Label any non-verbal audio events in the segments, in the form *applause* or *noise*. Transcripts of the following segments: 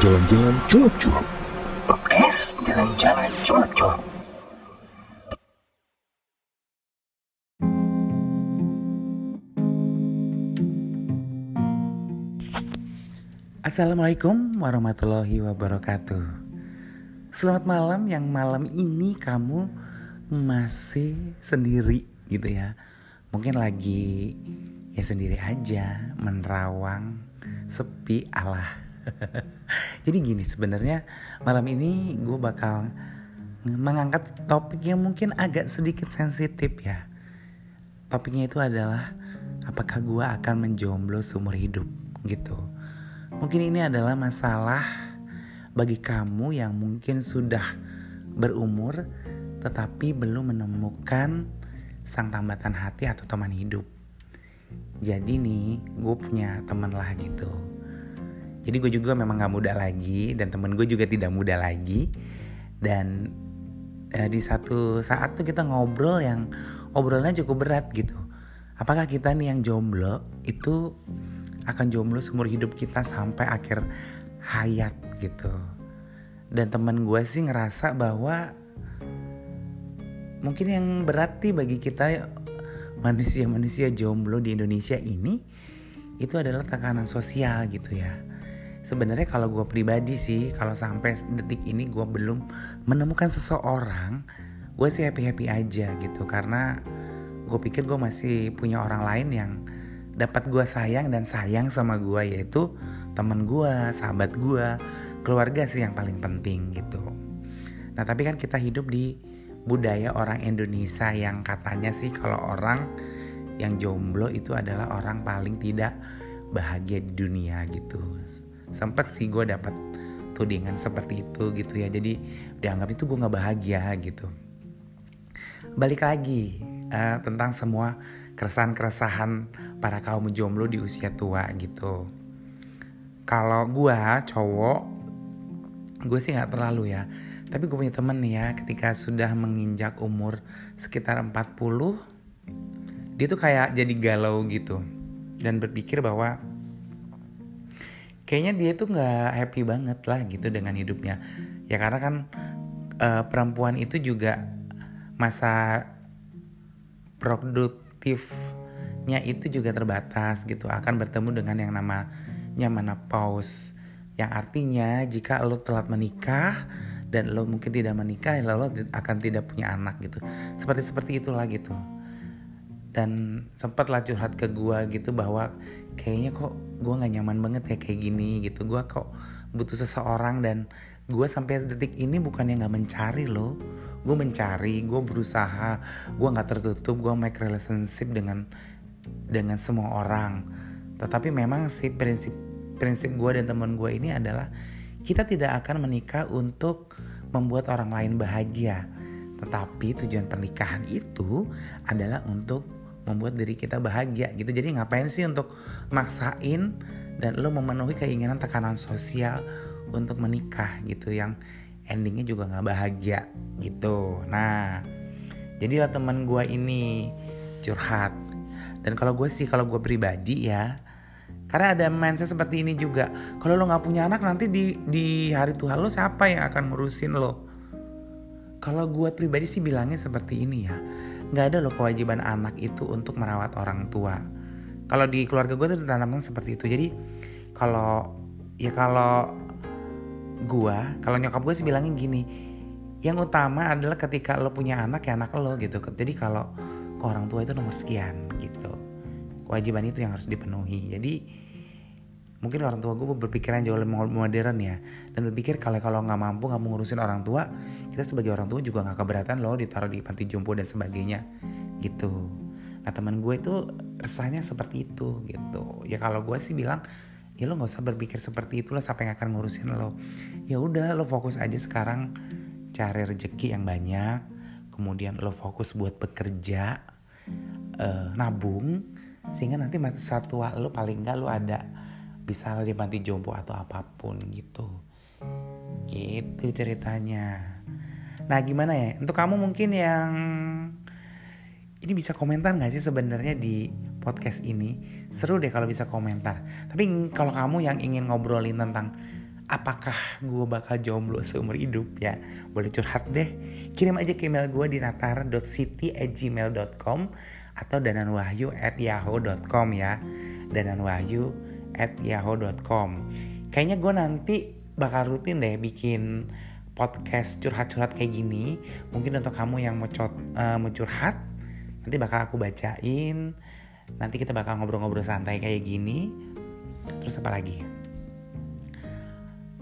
Jalan-Jalan Cuap-Cuap. Podcast Jalan-Jalan Cuap-Cuap. Assalamualaikum warahmatullahi wabarakatuh. Selamat malam yang malam ini kamu masih sendiri gitu ya. Mungkin lagi ya sendiri aja, menerawang, sepi Allah. *laughs* Jadi gini sebenarnya malam ini gue bakal mengangkat topik yang mungkin agak sedikit sensitif ya. Topiknya itu adalah apakah gue akan menjomblo seumur hidup gitu. Mungkin ini adalah masalah bagi kamu yang mungkin sudah berumur tetapi belum menemukan sang tambatan hati atau teman hidup. Jadi nih gue punya teman lah gitu. Jadi gue juga memang gak muda lagi dan temen gue juga tidak muda lagi. Dan eh, di satu saat tuh kita ngobrol yang obrolannya cukup berat gitu. Apakah kita nih yang jomblo itu akan jomblo seumur hidup kita sampai akhir hayat gitu. Dan temen gue sih ngerasa bahwa mungkin yang berarti bagi kita manusia-manusia jomblo di Indonesia ini itu adalah tekanan sosial gitu ya. Sebenarnya kalau gue pribadi sih kalau sampai detik ini gue belum menemukan seseorang, gue sih happy happy aja gitu karena gue pikir gue masih punya orang lain yang dapat gue sayang dan sayang sama gue yaitu temen gue, sahabat gue, keluarga sih yang paling penting gitu. Nah tapi kan kita hidup di budaya orang Indonesia yang katanya sih kalau orang yang jomblo itu adalah orang paling tidak bahagia di dunia gitu. Sempet sih gue dapat tudingan seperti itu gitu ya. Jadi dianggap itu gue nggak bahagia gitu. Balik lagi uh, tentang semua keresahan-keresahan para kaum jomblo di usia tua gitu. Kalau gue cowok, gue sih nggak terlalu ya. Tapi gue punya temen nih ya, ketika sudah menginjak umur sekitar 40, dia tuh kayak jadi galau gitu. Dan berpikir bahwa kayaknya dia tuh nggak happy banget lah gitu dengan hidupnya. Ya karena kan uh, perempuan itu juga masa produktifnya itu juga terbatas gitu. Akan bertemu dengan yang namanya menopause. Yang artinya jika lo telat menikah dan lo mungkin tidak menikah lo akan tidak punya anak gitu. Seperti seperti itulah gitu dan sempatlah curhat ke gua gitu bahwa kayaknya kok gua nggak nyaman banget ya kayak gini gitu. Gua kok butuh seseorang dan gue sampai detik ini bukan yang nggak mencari loh. Gue mencari gue berusaha gue nggak tertutup gue make relationship dengan dengan semua orang. Tetapi memang si prinsip prinsip gue dan teman gue ini adalah kita tidak akan menikah untuk membuat orang lain bahagia. Tetapi tujuan pernikahan itu adalah untuk membuat diri kita bahagia gitu. Jadi ngapain sih untuk maksain dan lo memenuhi keinginan tekanan sosial untuk menikah gitu yang endingnya juga nggak bahagia gitu. Nah jadilah teman gue ini curhat. Dan kalau gue sih kalau gue pribadi ya karena ada mindset seperti ini juga. Kalau lo nggak punya anak nanti di di hari Tuhan lo siapa yang akan ngurusin lo? Kalau gue pribadi sih bilangnya seperti ini ya nggak ada loh kewajiban anak itu untuk merawat orang tua. Kalau di keluarga gue tuh ditanamkan seperti itu. Jadi kalau ya kalau gua kalau nyokap gue sih bilangin gini yang utama adalah ketika lo punya anak ya anak lo gitu. Jadi kalau ke orang tua itu nomor sekian gitu. Kewajiban itu yang harus dipenuhi. Jadi mungkin orang tua gue berpikiran jauh lebih modern ya. Dan berpikir kalau kalau nggak mampu nggak ngurusin orang tua kita sebagai orang tua juga nggak keberatan loh ditaruh di panti jompo dan sebagainya gitu. Nah teman gue itu resahnya seperti itu gitu. Ya kalau gue sih bilang ya lo nggak usah berpikir seperti itu lah siapa yang akan ngurusin lo. Ya udah lo fokus aja sekarang cari rezeki yang banyak kemudian lo fokus buat bekerja uh, nabung sehingga nanti satu lo paling nggak lo ada bisa di mati jompo atau apa pun gitu. Gitu ceritanya. Nah gimana ya? Untuk kamu mungkin yang ini bisa komentar gak sih sebenarnya di podcast ini? Seru deh kalau bisa komentar. Tapi kalau kamu yang ingin ngobrolin tentang apakah gue bakal jomblo seumur hidup ya boleh curhat deh. Kirim aja ke email gue di natar.city@gmail.com atau dananwahyu at yahoo.com ya. Dananwahyu at yahoo.com kayaknya gue nanti bakal rutin deh bikin podcast curhat-curhat kayak gini. Mungkin untuk kamu yang mau, uh, mau curhat nanti bakal aku bacain. Nanti kita bakal ngobrol-ngobrol santai kayak gini. Terus apa lagi?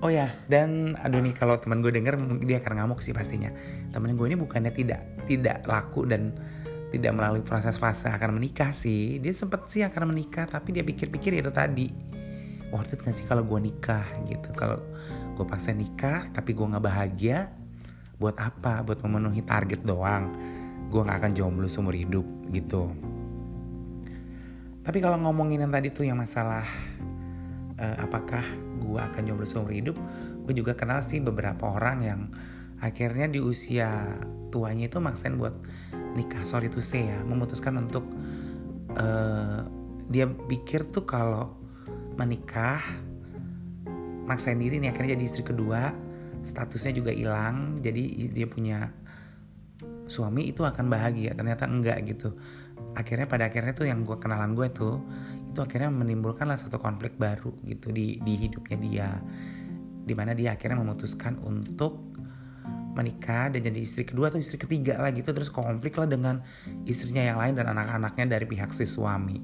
Oh ya, dan aduh nih kalau teman gue denger dia akan ngamuk sih pastinya. Temen gue ini bukannya tidak tidak laku dan tidak melalui proses fase akan menikah sih. Dia sempet sih akan menikah, tapi dia pikir-pikir itu tadi. Worth it gak sih kalau gue nikah gitu? Kalau gue paksa nikah tapi gue nggak bahagia, buat apa? Buat memenuhi target doang. Gue nggak akan jomblo seumur hidup gitu. Tapi kalau ngomongin yang tadi tuh yang masalah uh, apakah gue akan jomblo seumur hidup gue juga kenal sih beberapa orang yang akhirnya di usia tuanya itu maksain buat nikah sorry to say ya memutuskan untuk uh, dia pikir tuh kalau menikah maksain diri nih akhirnya jadi istri kedua statusnya juga hilang jadi dia punya suami itu akan bahagia ternyata enggak gitu. Akhirnya pada akhirnya tuh yang gue kenalan gue tuh itu akhirnya menimbulkanlah satu konflik baru gitu di di hidupnya dia di mana dia akhirnya memutuskan untuk menikah dan jadi istri kedua atau istri ketiga lah gitu. Terus konflik lah dengan istrinya yang lain dan anak-anaknya dari pihak si suami.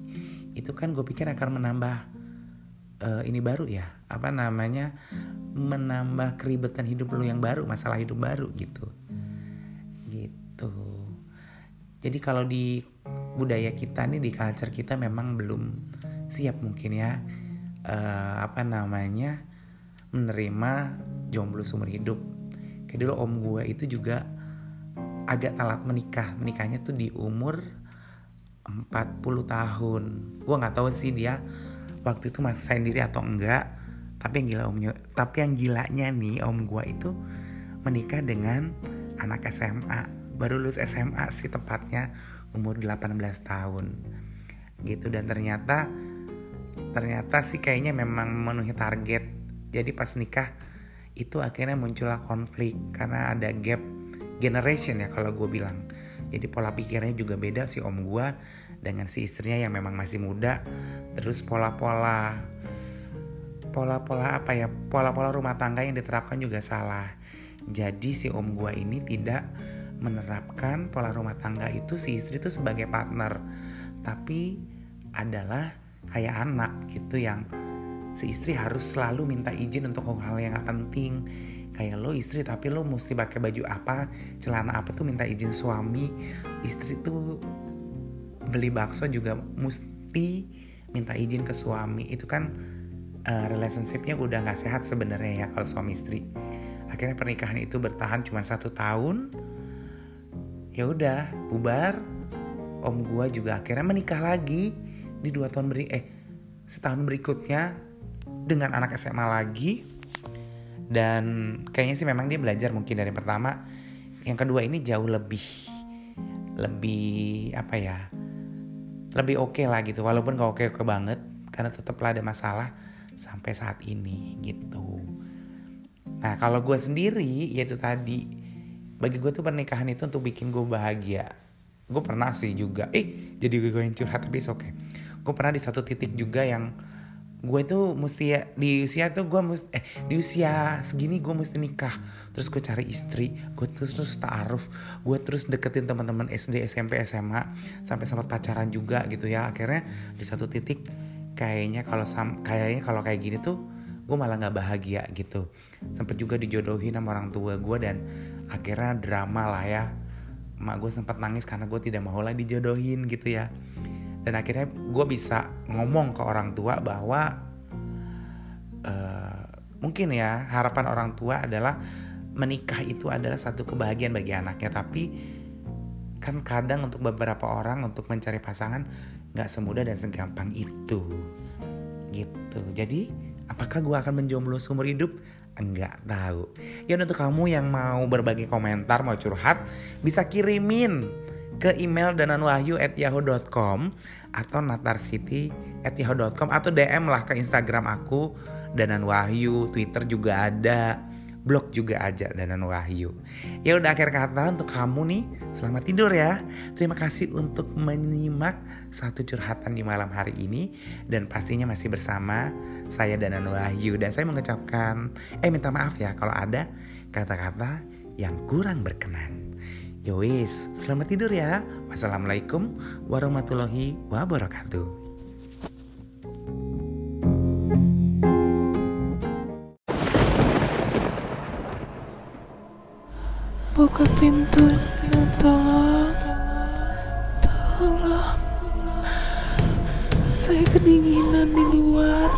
Itu kan gue pikir akan menambah uh, ini baru ya. Apa namanya? Menambah keribetan hidup lu yang baru masalah hidup baru gitu. Gitu. Jadi kalau di budaya kita nih di culture kita memang belum siap mungkin ya uh, apa namanya? Menerima jomblo seumur hidup. Dulu om gue itu juga agak telat menikah. Menikahnya tuh di umur 40 tahun. Gue nggak tahu sih dia waktu itu masih sendiri atau enggak. Tapi yang gila omnya, tapi yang gilanya nih om gue itu menikah dengan anak SMA. Baru lulus SMA sih tepatnya umur 18 tahun gitu dan ternyata ternyata sih kayaknya memang memenuhi target jadi pas nikah itu akhirnya muncullah konflik karena ada gap generation ya kalau gue bilang. Jadi pola pikirnya juga beda si om gue dengan si istrinya yang memang masih muda. Terus pola-pola pola-pola apa ya pola-pola rumah tangga yang diterapkan juga salah. Jadi si om gue ini tidak menerapkan pola rumah tangga itu si istri itu sebagai partner tapi adalah kayak anak gitu yang si istri harus selalu minta izin untuk hal-hal yang gak penting. Kayak lo istri tapi lo mesti pakai baju apa? Celana apa tuh minta izin suami? Istri tuh beli bakso juga mesti minta izin ke suami. Itu kan uh, relationshipnya udah nggak sehat sebenarnya ya kalau suami istri. Akhirnya pernikahan itu bertahan cuma satu tahun. Ya udah bubar. Om gua juga akhirnya menikah lagi di dua tahun beri eh setahun berikutnya dengan anak SMA lagi. Dan kayaknya sih memang dia belajar mungkin dari pertama. Yang kedua ini jauh lebih lebih apa ya lebih oke okay lah gitu. Walaupun gak oke oke banget karena tetaplah ada masalah sampai saat ini gitu. Nah kalau gue sendiri yaitu tadi bagi gue tuh pernikahan itu untuk bikin gue bahagia. Gue pernah sih juga eh jadi gue yang curhat tapi oke okay. gue pernah di satu titik juga yang gue tuh mesti ya, di usia tuh gue mesti eh di usia segini gue mesti nikah. Terus gue cari istri gue terus terus taaruf. Gue terus deketin teman-teman SD SMP SMA sampai sempat pacaran juga gitu ya. Akhirnya di satu titik kayaknya kalau sam kayaknya kalau kayak gini tuh gue malah nggak bahagia gitu. Sempet juga dijodohin sama orang tua gue dan akhirnya drama lah ya. Mak gue sempat nangis karena gue tidak mau lagi dijodohin gitu ya dan akhirnya gue bisa ngomong ke orang tua bahwa uh, mungkin ya harapan orang tua adalah menikah itu adalah satu kebahagiaan bagi anaknya. Tapi kan kadang untuk beberapa orang untuk mencari pasangan nggak semudah dan segampang itu. Gitu. Jadi apakah gue akan menjomblo seumur hidup? Enggak tahu. Ya untuk kamu yang mau berbagi komentar mau curhat bisa kirimin ke email dananwahyu@yahoo.com atau natarsity@yahoo.com atau DM lah ke Instagram aku Danan Wahyu, Twitter juga ada blog juga aja Danan Wahyu. Ya udah akhir kata untuk kamu nih, selamat tidur ya. Terima kasih untuk menyimak satu curhatan di malam hari ini dan pastinya masih bersama saya Danan Wahyu dan saya mengucapkan eh minta maaf ya kalau ada kata-kata yang kurang berkenan. Yowis, selamat tidur ya. Wassalamualaikum warahmatullahi wabarakatuh. buka pintu tolong tolong saya kedinginan di luar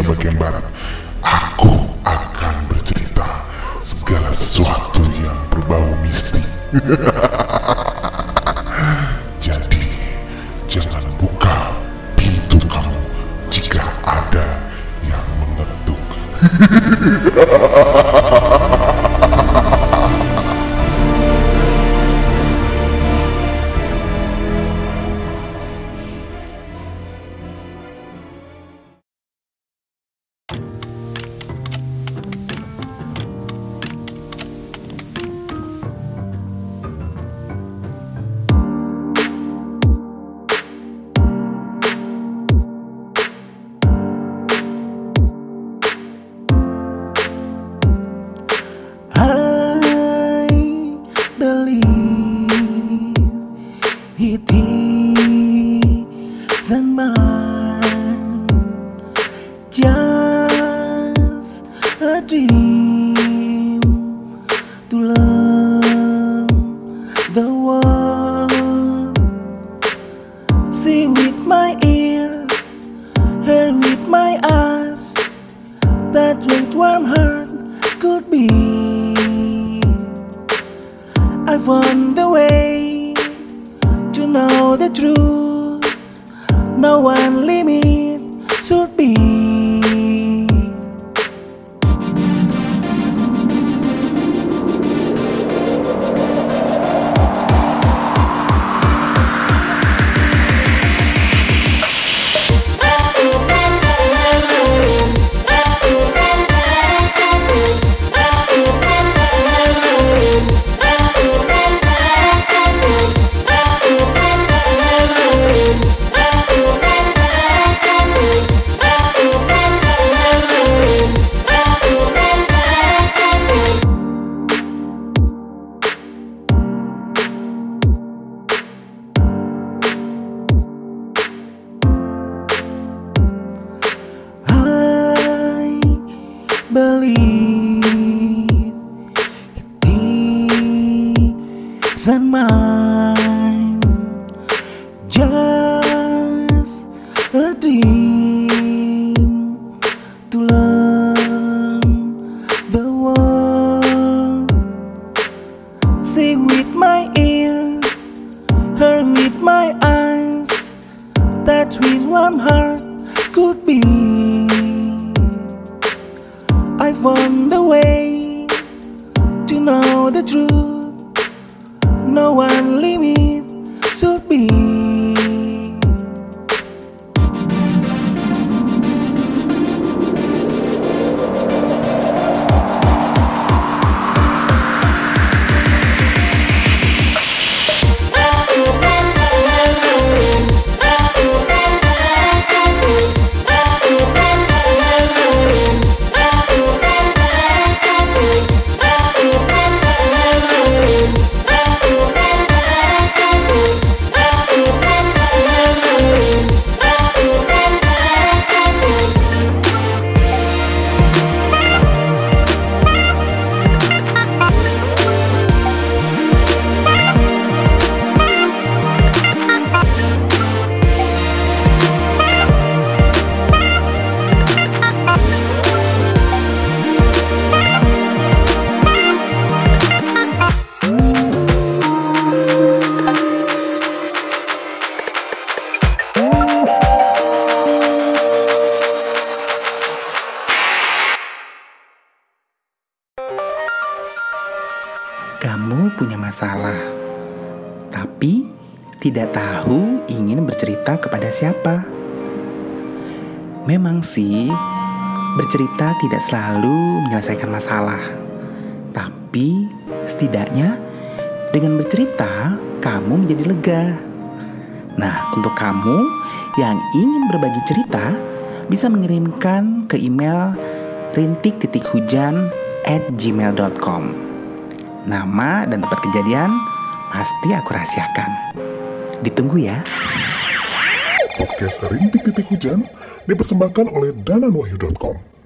Indonesia bagian Barat, aku akan bercerita segala sesuatu yang berbau mistik. *laughs* Jadi, jangan buka pintu kamu jika ada yang mengetuk. *laughs* warm heart believe I found the way to know the truth. No one kepada siapa. Memang sih, bercerita tidak selalu menyelesaikan masalah, tapi setidaknya dengan bercerita kamu menjadi lega. Nah, untuk kamu yang ingin berbagi cerita, bisa mengirimkan ke email rintik-hujan at gmail.com Nama dan tempat kejadian pasti aku rahasiakan. Ditunggu ya. Podcast Rintik Titik Hujan dipersembahkan oleh dananwahyu.com.